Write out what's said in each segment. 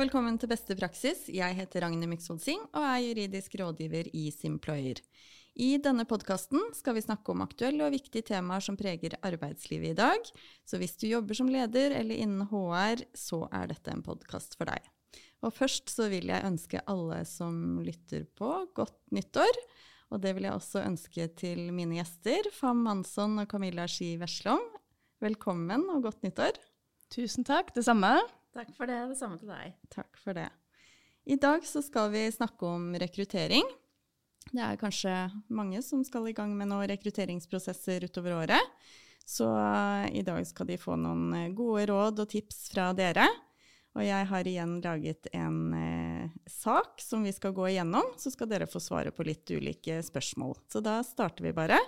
velkommen til Beste praksis. Jeg heter Ragne Myksvold Singh og er juridisk rådgiver i Simployer. I denne podkasten skal vi snakke om aktuelle og viktige temaer som preger arbeidslivet i dag. Så hvis du jobber som leder eller innen HR, så er dette en podkast for deg. Og først så vil jeg ønske alle som lytter på, godt nyttår. Og det vil jeg også ønske til mine gjester, Fam Mansson og Camilla Ski Veslom. Velkommen og godt nyttår. Tusen takk. Det samme. Takk for det. Det samme til deg. Takk for det. I dag så skal vi snakke om rekruttering. Det er kanskje mange som skal i gang med noen rekrutteringsprosesser utover året. Så eh, i dag skal de få noen eh, gode råd og tips fra dere. Og jeg har igjen laget en eh, sak som vi skal gå igjennom, så skal dere få svare på litt ulike spørsmål. Så da starter vi bare.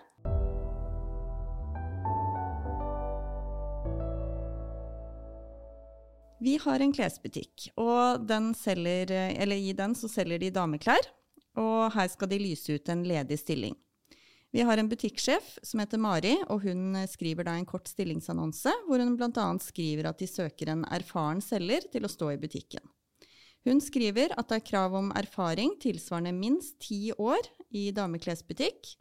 Vi har en klesbutikk, og den selger, i den så selger de dameklær. Og her skal de lyse ut en ledig stilling. Vi har en butikksjef som heter Mari, og hun skriver da en kort stillingsannonse hvor hun bl.a. skriver at de søker en erfaren selger til å stå i butikken. Hun skriver at det er krav om erfaring tilsvarende minst ti år i dameklesbutikk.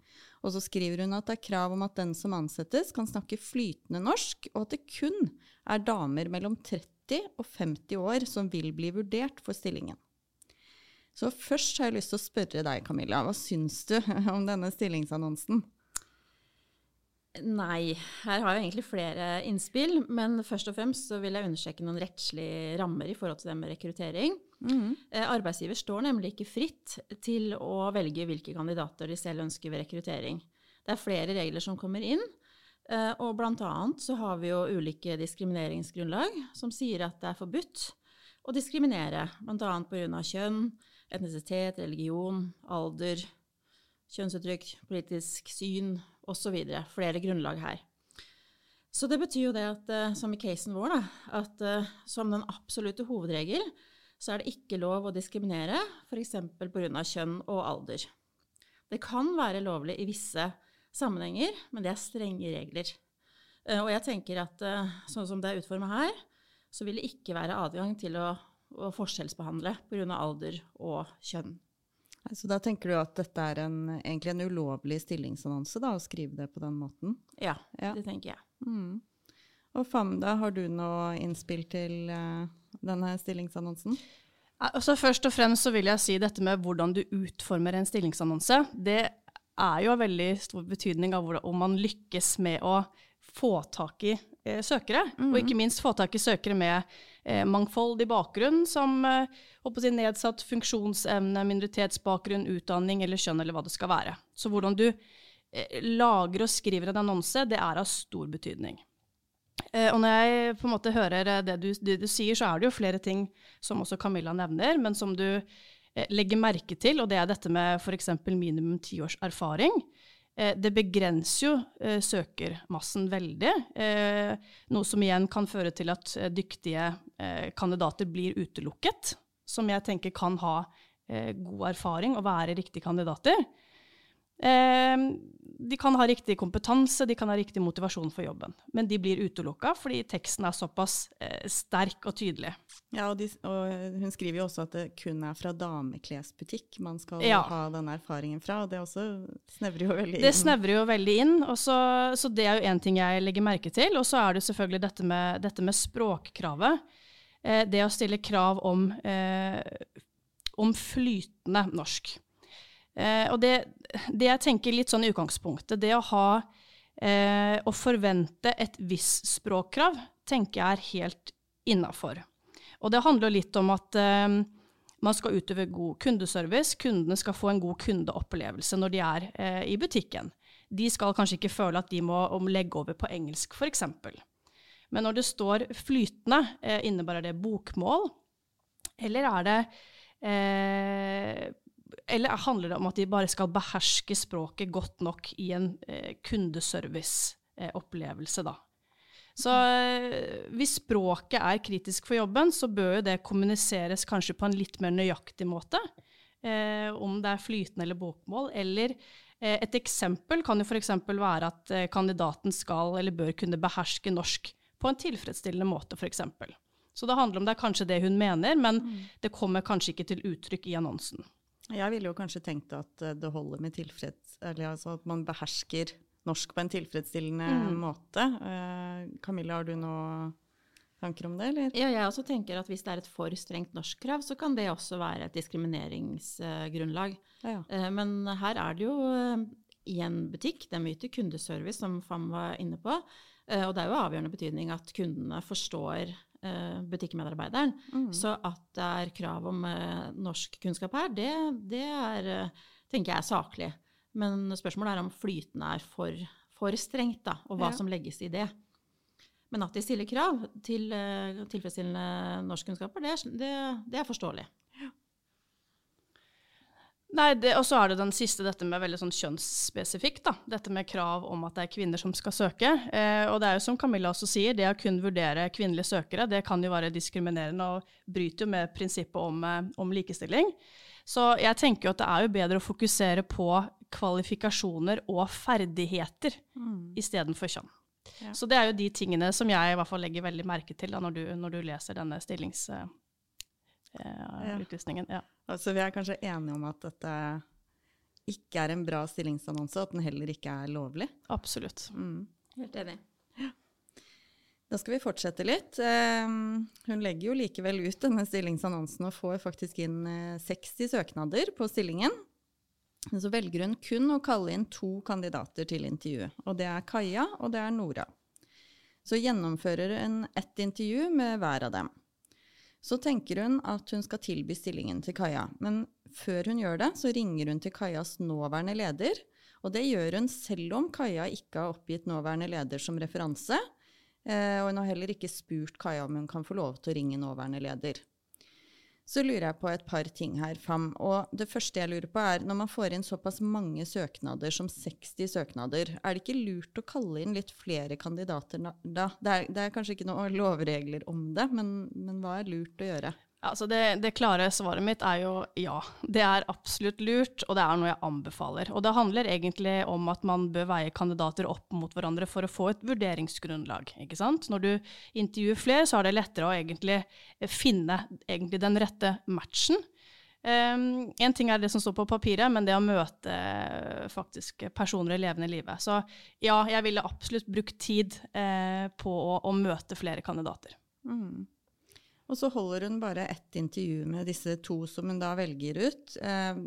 Og så skriver hun at det er krav om at den som ansettes, kan snakke flytende norsk, og at det kun er damer mellom 30 og 50 år som vil bli vurdert for stillingen. Så først har jeg lyst til å spørre deg, Camilla. Hva syns du om denne stillingsannonsen? Nei, her har jeg egentlig flere innspill. Men først og fremst så vil jeg understreke noen rettslige rammer i forhold til det med rekruttering. Mm. Arbeidsgiver står nemlig ikke fritt til å velge hvilke kandidater de selv ønsker ved rekruttering. Det er flere regler som kommer inn. Eh, og blant annet så har vi jo ulike diskrimineringsgrunnlag som sier at det er forbudt å diskriminere, blant annet pga. kjønn, etnisitet, religion, alder, kjønnsuttrykk, politisk syn osv. Flere grunnlag her. Så det betyr jo det at, eh, som i casen vår, da, at eh, som den absolutte hovedregel, så er det ikke lov å diskriminere, f.eks. pga. kjønn og alder. Det kan være lovlig i visse sammenhenger, men det er strenge regler. Eh, og jeg tenker at eh, sånn som det er utforma her, så vil det ikke være adgang til å, å forskjellsbehandle pga. alder og kjønn. Så da tenker du at dette er en, egentlig en ulovlig stillingsannonse, da, å skrive det på den måten? Ja, ja. det tenker jeg. Mm. Og Famda, har du noe innspill til uh, denne stillingsannonsen? Altså Først og fremst så vil jeg si dette med hvordan du utformer en stillingsannonse. Det er jo av veldig stor betydning av om man lykkes med å få tak i eh, søkere. Mm. Og ikke minst få tak i søkere med eh, mangfoldig bakgrunn, som eh, si, nedsatt funksjonsevne, minoritetsbakgrunn, utdanning eller kjønn, eller hva det skal være. Så hvordan du eh, lager og skriver en annonse, det er av stor betydning. Eh, og når jeg på en måte hører det du, det du sier, så er det jo flere ting som også Camilla nevner, men som du Eh, legger merke til, og det er dette med f.eks. minimum ti års erfaring. Eh, det begrenser jo eh, søkermassen veldig, noe som igjen kan føre til at dyktige kandidater blir utelukket, som jeg tenker kan ha god erfaring og være riktige kandidater. Ehm, de kan ha riktig kompetanse, de kan ha riktig motivasjon for jobben, men de blir utelukka fordi teksten er såpass eh, sterk og tydelig. Ja, og, de, og, hun skriver jo også at det kun er fra dameklesbutikk man skal ja. ha denne erfaringen fra, og det også snevrer jo veldig inn. Det snevrer jo veldig inn, så, så, det er jo én ting jeg legger merke til. Og så er det selvfølgelig dette med, dette med språkkravet. Eh, det å stille krav om, eh, om flytende norsk. Eh, og det, det, jeg tenker litt sånn i utgangspunktet, det å ha eh, Å forvente et visst språkkrav, tenker jeg er helt innafor. Og det handler litt om at eh, man skal utøve god kundeservice. Kundene skal få en god kundeopplevelse når de er eh, i butikken. De skal kanskje ikke føle at de må legge over på engelsk, f.eks. Men når det står flytende, eh, innebærer det bokmål? Eller er det eh, eller handler det om at de bare skal beherske språket godt nok i en eh, kundeserviceopplevelse, da? Så eh, hvis språket er kritisk for jobben, så bør jo det kommuniseres kanskje på en litt mer nøyaktig måte. Eh, om det er flytende eller bokmål. Eller eh, et eksempel kan jo f.eks. være at eh, kandidaten skal eller bør kunne beherske norsk på en tilfredsstillende måte, f.eks. Så det handler om det er kanskje det hun mener, men det kommer kanskje ikke til uttrykk i annonsen. Jeg ville jo kanskje tenkt at eh, det holder med tilfreds... Eller altså at man behersker norsk på en tilfredsstillende Mm. måte. Eh, Camilla, har du noen tanker om det, eller? Ja, jeg også tenker at hvis det er et for strengt norskkrav, så kan det også være et diskrimineringsgrunnlag. Ja, ja. Eh, Men her er det jo i en butikk, de yter kundeservice, som FAM var inne på. Og det er jo avgjørende betydning at kundene forstår butikkmedarbeideren. Mm. Så at det er krav om norsk norskkunnskap her, det, det er, eh, tenker jeg er saklig. Men spørsmålet er om flytende er for, for strengt, da, og hva Ja. som legges i det. Men at de stiller krav til eh, tilfredsstillende norskkunnskaper, det, det, det er forståelig. Nei, det- Og så er det den siste, dette med veldig sånn kjønnsspesifikt. da. Dette med krav om at det er kvinner som skal søke. Eh, og det er jo som Camilla også sier, det å kun vurdere kvinnelige søkere, det kan jo være diskriminerende og bryter jo med prinsippet om, eh, om likestilling. Så jeg tenker jo at det er jo bedre å fokusere på kvalifikasjoner og ferdigheter Mm. istedenfor kjønn. Ja. Så det er jo de tingene som jeg i hvert fall legger veldig merke til da, når, du, når du leser denne stillingsutlysningen. Ja. Eh, utlysningen, ja. Altså, vi er kanskje enige om at dette ikke er en bra stillingsannonse, og at den heller ikke er lovlig. Absolutt. Mm. Helt enig. Da skal vi fortsette litt. Eh, Hun legger jo likevel ut denne stillingsannonsen og får faktisk inn eh, 60 søknader på stillingen. Så velger hun kun å kalle inn to kandidater til intervju, og det er Kaja og det er Nora. Så gjennomfører hun ett intervju med hver av dem. Så tenker hun at hun skal tilby stillingen til Kaja, men før hun gjør det, så ringer hun til Kajas nåværende leder, og det gjør hun selv om Kaja ikke har oppgitt nåværende leder som referanse, Eh, og hun har heller ikke spurt Kaja om hun kan få lov til å ringe nåværende leder. Så lurer jeg på et par ting her, Fam. Og det første jeg lurer på er, når man får inn såpass mange søknader som 60 søknader, er det ikke lurt å kalle inn litt flere kandidater da? Det er, det er kanskje ikke noen lovregler om det, men, men hva er lurt å gjøre? Altså det, det klare svaret mitt er jo ja. Det er absolutt lurt, og det er noe jeg anbefaler. Og det handler egentlig om at man bør veie kandidater opp mot hverandre for å få et vurderingsgrunnlag. ikke sant? Når du intervjuer flere, så er det lettere å egentlig finne egentlig den rette matchen. Um, en ting er det som står på papiret, men det å møte eh, faktisk personer i levende livet. Så ja, jeg ville absolutt brukt tid eh, på å, å møte flere kandidater. Mm. Og så holder hun bare ett intervju med disse to som hun da velger ut. Eh,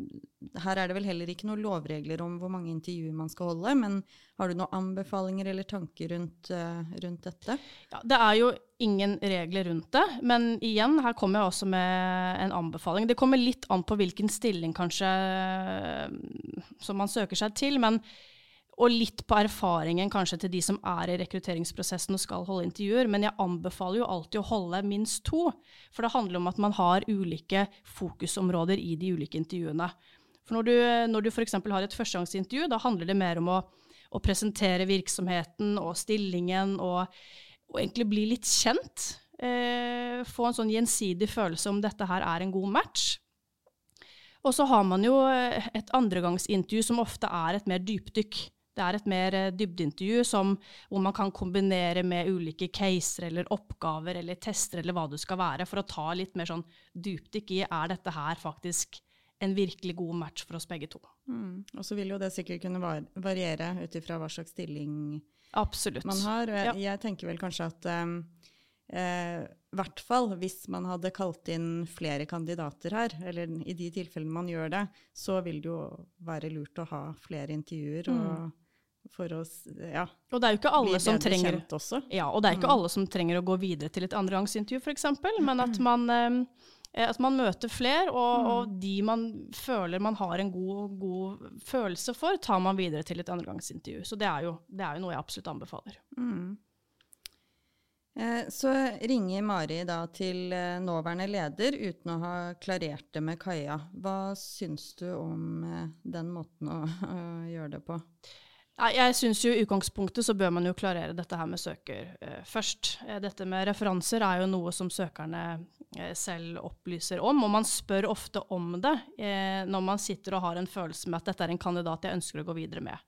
her er det vel heller ikke noen lovregler om hvor mange intervjuer man skal holde, men har du noen anbefalinger eller tanker rundt, eh, rundt dette? Ja, det er jo ingen regler rundt det, men igjen, her kommer jeg også med en anbefaling. Det kommer litt an på hvilken stilling kanskje som man søker seg til, men og litt på erfaringen kanskje til de som er i rekrutteringsprosessen og skal holde intervjuer. Men jeg anbefaler jo alltid å holde minst to, for det handler om at man har ulike fokusområder i de ulike intervjuene. For når du, når du f.eks. har et førstegangsintervju, da handler det mer om å, å presentere virksomheten og stillingen og, og egentlig bli litt kjent. Eh, få en sånn gjensidig følelse om dette her er en god match. Og så har man jo et andregangsintervju som ofte er et mer dypdykk. Det er et mer eh, dybdeintervju som, hvor man kan kombinere med ulike caser eller oppgaver eller tester eller hva det skal være, for å ta litt mer sånn dypdykk i er dette her faktisk en virkelig god match for oss begge to. Mm. Og så vil jo det sikkert kunne var variere ut ifra hva slags stilling Absolutt. man har. Og jeg, Ja. jeg tenker vel kanskje at um, eh, hvert fall hvis man hadde kalt inn flere kandidater her, eller i de tilfellene man gjør det, så vil det jo være lurt å ha flere intervjuer og for å ja, Og det er jo ikke alle som trenger. Ja, ikke Mm. alle som trenger å gå videre til et andregangsintervju, f.eks., men at man, eh, at man møter flere, og, Mm. og de man føler man har en god, god følelse for, tar man videre til et andregangsintervju. Så det er, jo, det er jo noe jeg absolutt anbefaler. Mm. Eh, Så ringer Mari da til eh, nåværende leder uten å ha klarert det med Kaja. Hva syns du om eh, den måten å, å gjøre det på? Jeg syns jo i utgangspunktet så bør man jo klarere dette her med søker eh, først. Eh, dette med referanser er jo noe som søkerne eh, selv opplyser om, og man spør ofte om det eh, når man sitter og har en følelse med at dette er en kandidat jeg ønsker å gå videre med.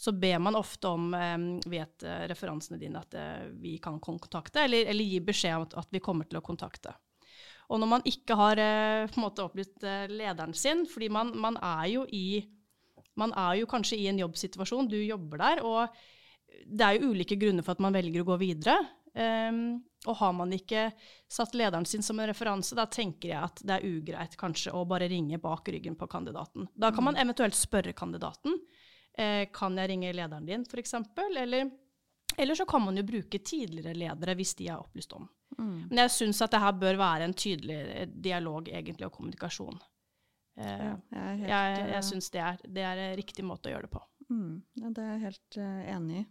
Så ber man ofte om, eh, vet eh, referansene dine at vi kan kontakte, eller, eller gi beskjed om at, at, vi kommer til å kontakte. Og når man ikke har på en måte opplyst lederen sin, fordi man, man er jo i man er jo kanskje i en jobbsituasjon, du jobber der, og det er jo ulike grunner for at man velger å gå videre. Um, og har man ikke satt lederen sin som en referanse, da tenker jeg at det er ugreit kanskje å bare ringe bak ryggen på kandidaten. Da kan man mm. eventuelt spørre kandidaten. Eh, kan jeg ringe lederen din, f.eks.? Eller, eller så kan man jo bruke tidligere ledere hvis de er opplyst om. Mm. Men jeg syns at det her bør være en tydelig dialog egentlig og kommunikasjon. Eh, ja, jeg jeg, jeg eh, syns det, det, er riktig måte å gjøre det på. Mm, ja, det er jeg helt uh, enig i.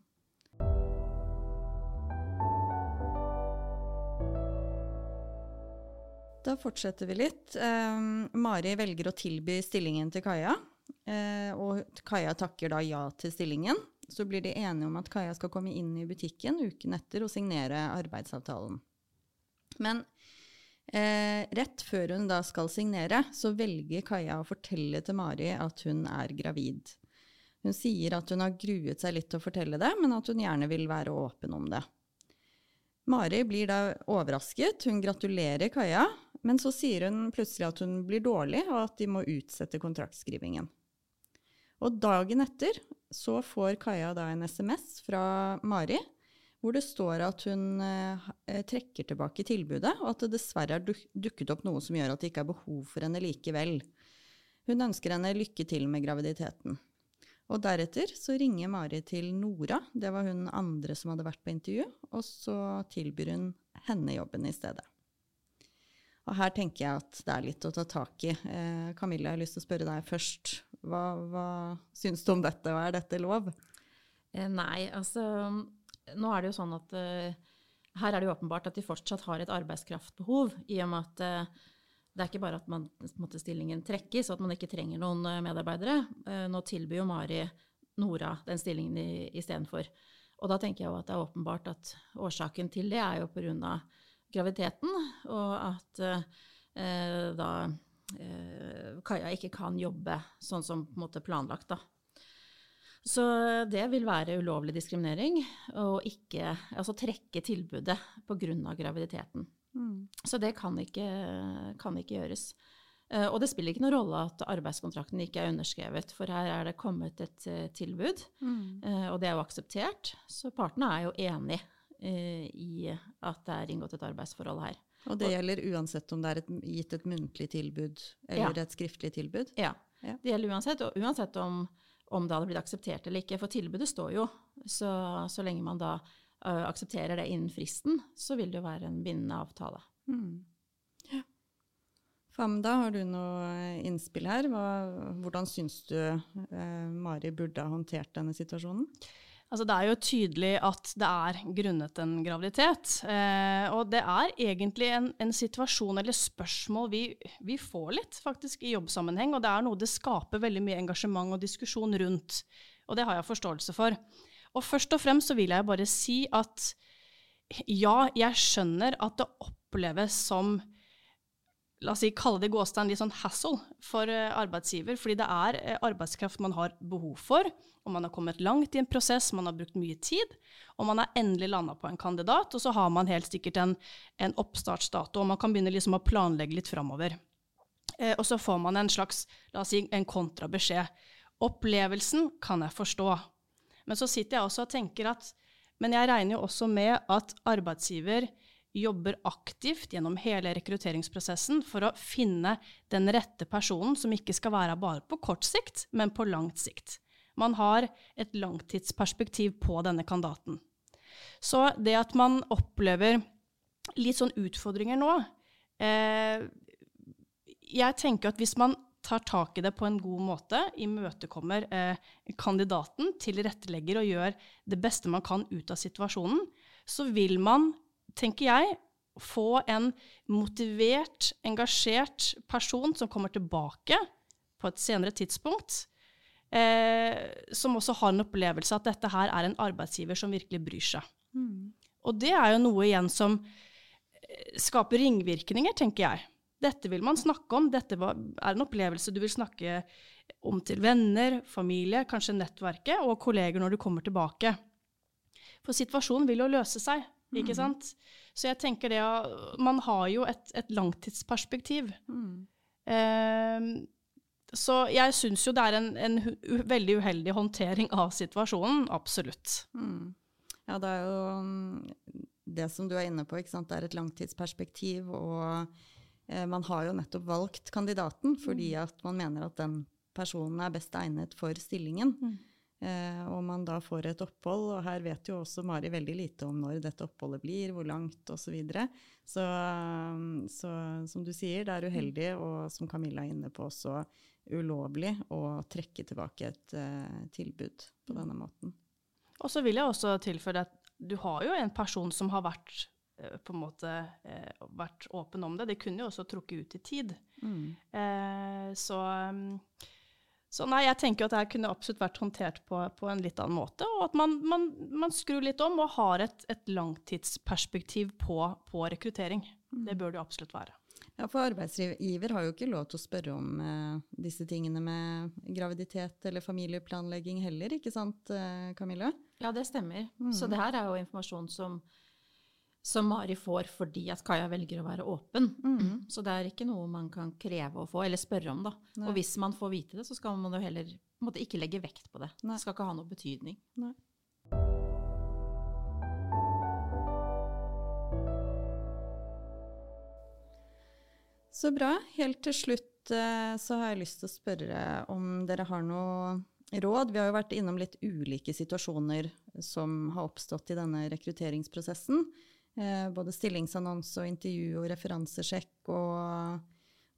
Da fortsetter vi litt. Um, Mari velger å tilby stillingen til Kaja. Uh, og Kaja takker da ja til stillingen. Så blir de enige om at Kaja skal komme inn i butikken uken etter og signere arbeidsavtalen. Men Eh, rett før hun da skal signere, så velger Kaja å fortelle til Mari at hun er gravid. Hun sier at hun har gruet seg litt til å fortelle det, men at hun gjerne vil være åpen om det. Mari blir da overrasket, hun gratulerer Kaja, men så sier hun plutselig at hun blir dårlig, og at de må utsette kontraktskrivingen. Og dagen etter så får Kaja da en SMS fra Mari hvor det står at hun eh, eh, trekker tilbake tilbudet, og at det dessverre er dukket opp noe som gjør at det ikke er behov for henne likevel. Hun ønsker henne lykke til med graviditeten. Og deretter så ringer Mari til Nora, det var hun andre som hadde vært på intervju, og så tilbyr hun henne jobben i stedet. Og her tenker jeg at det er litt å ta tak i. Eh, Camilla, jeg har lyst til å spørre deg først. Hva, hva syns du om dette, og er dette lov? Eh, nei, altså nå er det jo sånn at uh, her er det jo åpenbart at de fortsatt har et arbeidskraftbehov, i og med at uh, det er ikke bare at man, måte, stillingen trekkes, og at man ikke trenger noen uh, medarbeidere. nå tilbyr jo Mari Nora den stillingen istedenfor. Og da tenker jeg jo at det er åpenbart at årsaken til det er jo pga. graviditeten, og at da Kaja ikke kan jobbe sånn som på en måte planlagt, da. Så det vil være ulovlig diskriminering å ikke altså trekke tilbudet pga. graviditeten. Mm. Så det kan ikke, kan ikke gjøres. Uh, og det spiller ikke noen rolle at arbeidskontrakten ikke er underskrevet, for her er det kommet et uh, tilbud, mm. uh, og det er jo akseptert. Så partene er jo enig i at det er inngått et arbeidsforhold her. Og det gjelder uansett om det er et, gitt et muntlig tilbud eller ja. et skriftlig tilbud? Ja. ja. Det gjelder uansett, og uansett om om det hadde blitt akseptert eller ikke. For tilbudet står jo. Så, så lenge man da uh, aksepterer det innen fristen, så vil det jo være en bindende avtale. Mm. Ja. Famda, har du noe innspill her? Hva, hvordan syns du uh, Mari burde ha håndtert denne situasjonen? Altså, det er jo tydelig at det er grunnet en graviditet. Eh, og det er egentlig en, en, situasjon eller spørsmål vi, vi, får litt faktisk i jobbsammenheng, og det er noe det skaper veldig mye engasjement og diskusjon rundt. Og det har jeg forståelse for. Og først og fremst så vil jeg bare si at ja, jeg skjønner at det oppleves som la oss si, kalle det gåstein litt sånn hassle for uh, arbeidsgiver, fordi det er uh, arbeidskraft man har behov for, og man har kommet langt i en prosess, man har brukt mye tid, og man har endelig landa på en kandidat, og så har man helt sikkert en, en oppstartsdato, og man kan begynne liksom å planlegge litt framover. Uh, og så får man en slags, la oss si, en kontrabeskjed. Opplevelsen kan jeg forstå, men så sitter jeg også og tenker at Men jeg regner jo også med at arbeidsgiver jobber aktivt gjennom hele rekrutteringsprosessen for å finne den rette personen, som ikke skal være bare på kort sikt, men på langt sikt. Man har et langtidsperspektiv på denne kandidaten. Så det at man opplever litt sånn utfordringer nå eh, Jeg tenker at hvis man tar tak i det på en god måte, imøtekommer eh, kandidaten, tilrettelegger og gjør det beste man kan ut av situasjonen, så vil man tenker jeg, få en motivert, engasjert person som kommer tilbake på et senere tidspunkt, eh, som også har en opplevelse at dette her er en arbeidsgiver som virkelig bryr seg. Mm. Og det er jo noe igjen som eh, skaper ringvirkninger, tenker jeg. Dette vil man snakke om, dette er en opplevelse du vil snakke om til venner, familie, kanskje nettverket og kolleger når du kommer tilbake. For situasjonen vil jo løse seg, ikke mm. sant? Så jeg tenker det at Man har jo et, et langtidsperspektiv. Mm. Eh, så jeg syns jo det er en, en veldig uheldig håndtering av situasjonen. Absolutt. Mm. Ja, det er jo mm, det som du er inne på, ikke sant. Det er et langtidsperspektiv. Og eh, man har jo nettopp valgt kandidaten fordi mm. at man mener at den personen er best egnet for stillingen. Mm. Eh, og man da får et opphold, og her vet jo også Mari veldig lite om når dette oppholdet blir, hvor langt osv. Så, videre. så Så som du sier, det er uheldig, og som Camilla er inne på også ulovlig å trekke tilbake et uh, tilbud på denne måten. Og så vil jeg også tilføye at du har jo en person som har vært uh, på en måte eh, vært åpen om det. Det kunne jo også trukket ut i tid. Mm. så um, så nei, jeg tenker at det her kunne absolutt vært håndtert på, på en litt annen måte. Og at man, man, man skrur litt om og har et, et langtidsperspektiv på, på rekruttering. Mm. Det bør det absolutt være. Ja, For arbeidsgiver har jo ikke lov til å spørre om eh, disse tingene med graviditet eller familieplanlegging heller, ikke sant eh, Camilla? Ja, det stemmer. Mm. Så det her er jo informasjon som som Mari får fordi at Kaja velger å være åpen. Mm. Så det er ikke noe man kan kreve å få, eller spørre om. da. Nei. Og hvis man får vite det, så skal man jo heller måte, ikke legge vekt på det. Nei. Det skal ikke ha noe betydning. Nei. Så bra. Helt til slutt eh, så har jeg lyst til å spørre om dere har noe råd. Vi har jo vært innom litt ulike situasjoner som har oppstått i denne rekrutteringsprosessen. Eh, både stillingsannonse og intervju og referansesjekk og,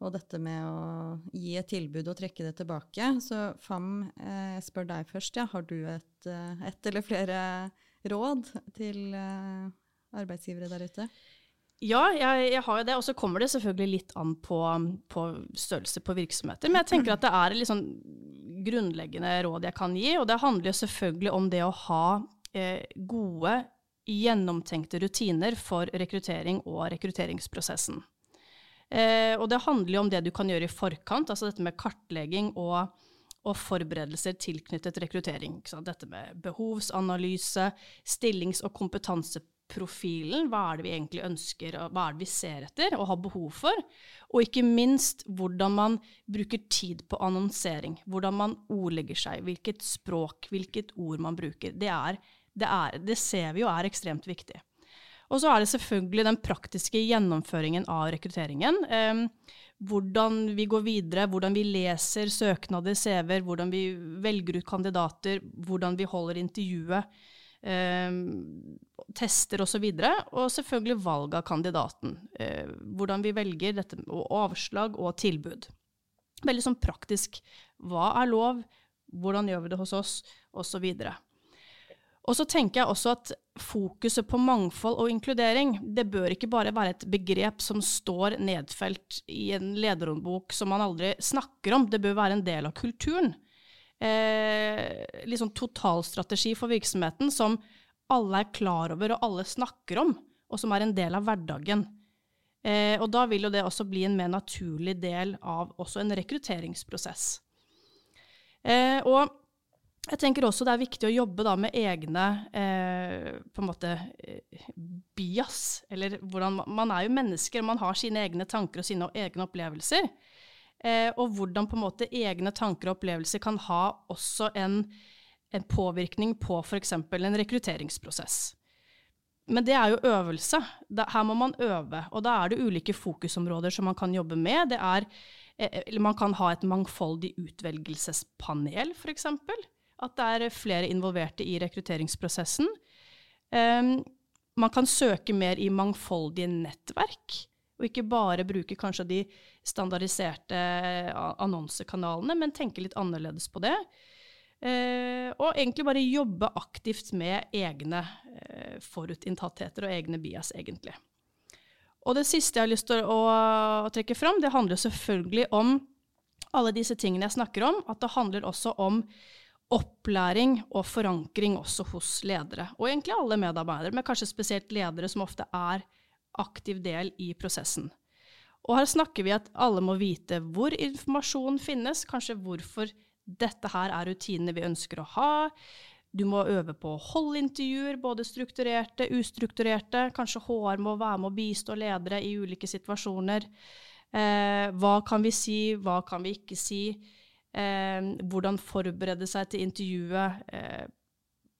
og, dette med å gi et tilbud og trekke det tilbake. Så FAM, eh, jeg spør deg først. Ja. Har du et, eh, et, eller flere råd til arbeidsgivere der ute? Ja, jeg, jeg, har jo det. Og så kommer det selvfølgelig litt an på, på, størrelse på virksomheter. Men jeg tenker at det er et litt sånn grunnleggende råd jeg kan gi. Og det handler jo selvfølgelig om det å ha eh, gode gjennomtenkte rutiner for rekruttering og rekrutteringsprosessen. Eh, og det handler jo om det du kan gjøre i forkant, altså dette med kartlegging og, og forberedelser tilknyttet rekruttering. Dette med behovsanalyse, stillings- og kompetanseprofilen. Hva er det vi egentlig ønsker, og hva er det vi ser etter og har behov for? Og ikke minst hvordan man bruker tid på annonsering. Hvordan man ordlegger seg, hvilket språk, hvilket ord man bruker. Det er det, er, det ser vi jo er ekstremt viktig. Og så er det selvfølgelig den praktiske gjennomføringen av rekrutteringen. Eh, hvordan vi går videre, hvordan vi leser søknader, CV-er, hvordan vi velger ut kandidater, hvordan vi holder intervjuet, eh, tester osv. Og, så og selvfølgelig valg av kandidaten. Eh, hvordan vi velger dette, og avslag og tilbud. Veldig sånn praktisk. Hva er lov? Hvordan gjør vi det hos oss? Og så. Og så tenker jeg også at fokuset på mangfold og inkludering, det bør ikke bare være et begrep som står nedfelt i en lederhåndbok som man aldri snakker om, det bør være en del av kulturen. Eh, liksom totalstrategi for virksomheten som alle er klar over og alle snakker om, og som er en del av hverdagen. Eh, og da vil jo det også bli en mer naturlig del av også en rekrutteringsprosess. Eh, og jeg tenker også det er viktig å jobbe da med egne eh, på en måte eh, bias. Eller hvordan Man er jo mennesker, og man har sine egne tanker og sine egne opplevelser. Eh, og hvordan på en måte egne tanker og opplevelser kan ha også en, en påvirkning på f.eks. en rekrutteringsprosess. Men det er jo øvelse. Da, her må man øve. Og da er det ulike fokusområder som man kan jobbe med. Det er, eh, eller man kan ha et mangfoldig utvelgelsespanel, f.eks. At det er flere involverte i rekrutteringsprosessen. Um, man kan søke mer i mangfoldige nettverk, og ikke bare bruke kanskje de standardiserte annonsekanalene, men tenke litt annerledes på det. Uh, og egentlig bare jobbe aktivt med egne uh, forutinntattheter og egne bias, egentlig. Og det siste jeg har lyst til å, å trekke fram, det handler selvfølgelig om alle disse tingene jeg snakker om. At det handler også om opplæring og forankring også hos ledere, og egentlig alle medarbeidere, men kanskje spesielt ledere som ofte er aktiv del i prosessen. Og her snakker vi at alle må vite hvor informasjon finnes, kanskje hvorfor dette her er rutinene vi ønsker å ha. Du må øve på holdintervjuer, både strukturerte, ustrukturerte. Kanskje HR må være med å bistå ledere i ulike situasjoner. Eh, hva kan vi si, hva kan vi ikke si? Eh, hvordan forberede seg til intervjuet. Eh,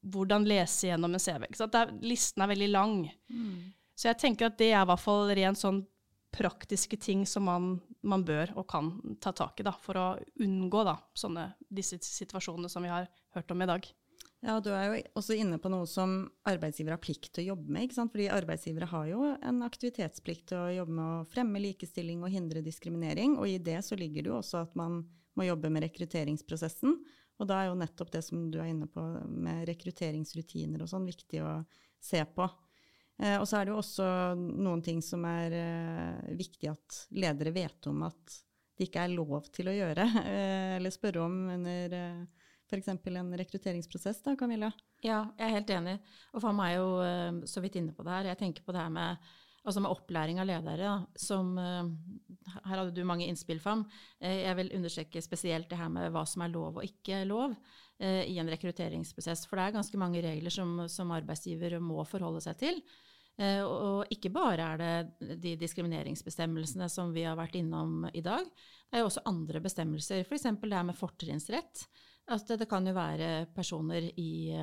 hvordan lese gjennom en CV. Er, listen er veldig lang. Mm. Så jeg tenker at det er i hvert fall rent sånn praktiske ting som man, man, bør og kan ta tak i da, for å unngå da, sånne, disse situasjonene som vi har hørt om i dag. Ja, Du er jo også inne på noe som arbeidsgivere har plikt til å jobbe med. ikke sant? Fordi arbeidsgivere har jo en aktivitetsplikt til å jobbe med å fremme likestilling og hindre diskriminering. Og i det så ligger det jo også at man må jobbe med rekrutteringsprosessen. Og da er jo nettopp det som du er inne på med rekrutteringsrutiner og sånn, viktig å se på. Eh, og så er det jo også noen ting som er eh, viktig at ledere vet om at det ikke er lov til å gjøre, eh, eller spørre om under eh, f.eks. en rekrutteringsprosess, da, Camilla? Ja, jeg er helt enig. Og for meg er jo eh, så vidt inne på det her. Jeg tenker på det her med altså med opplæring av ledere, da, som eh, Her hadde du mange innspill, Fam. Eh, jeg vil understreke spesielt det her med hva som er lov og ikke lov eh, i en rekrutteringsprosess. For det er ganske mange regler som, som arbeidsgiver må forholde seg til. Og ikke bare er det de diskrimineringsbestemmelsene som vi har vært innom i dag. Det er jo også andre bestemmelser, f.eks. det her med fortrinnsrett. At det kan jo være personer i,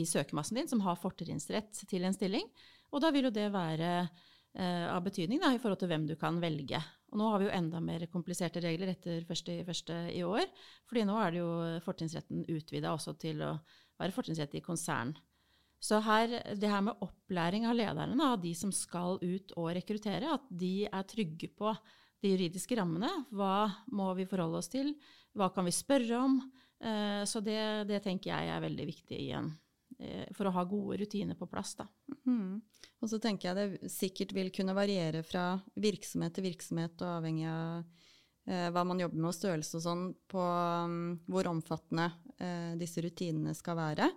i søkermassen din som har fortrinnsrett til en stilling. Og da vil jo det være eh, av betydning da, i forhold til hvem du kan velge. Og nå har vi jo enda mer kompliserte regler etter første, første i år. fordi nå er det jo fortrinnsretten utvida også til å være fortrinnsrett i konsern. Så her, det her med opplæring av lederne, av de som skal ut og rekruttere, at de er trygge på de juridiske rammene. Hva må vi forholde oss til? Hva kan vi spørre om? Eh, så det, det tenker jeg er veldig viktig i en for å ha gode rutiner på plass. Da. Mm. Og så tenker jeg det sikkert vil kunne variere fra virksomhet til virksomhet og avhengig av eh, hva man jobber med og størrelse og sånn, på um, hvor omfattende eh, disse rutinene skal være.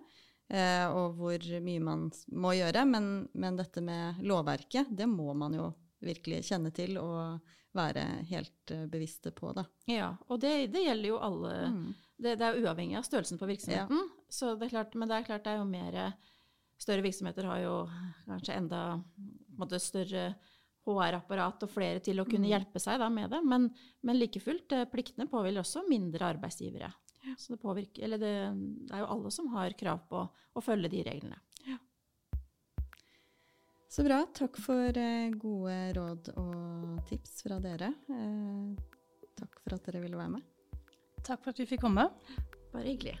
Eh, og hvor mye man må gjøre. Men, men, dette med lovverket, det må man jo virkelig kjenne til og være helt uh, bevisste på. Da. Ja, og det, det gjelder jo alle. Mm det, det, er uavhengig av størrelsen på virksomheten. Ja. Så det er klart, men det er klart det er jo mer Større virksomheter har jo kanskje enda måte, større HR-apparat og flere til å kunne mm. hjelpe seg da, med det. Men, men like fullt, eh, pliktene påhviler også mindre arbeidsgivere. Ja. Så det, påvirker, eller det, det, er jo alle som har krav på å følge de reglene. Ja. Så bra. Takk for eh, gode råd og tips fra dere. Eh, takk for at dere ville være med. Takk for at vi fikk komme. Bare hyggelig.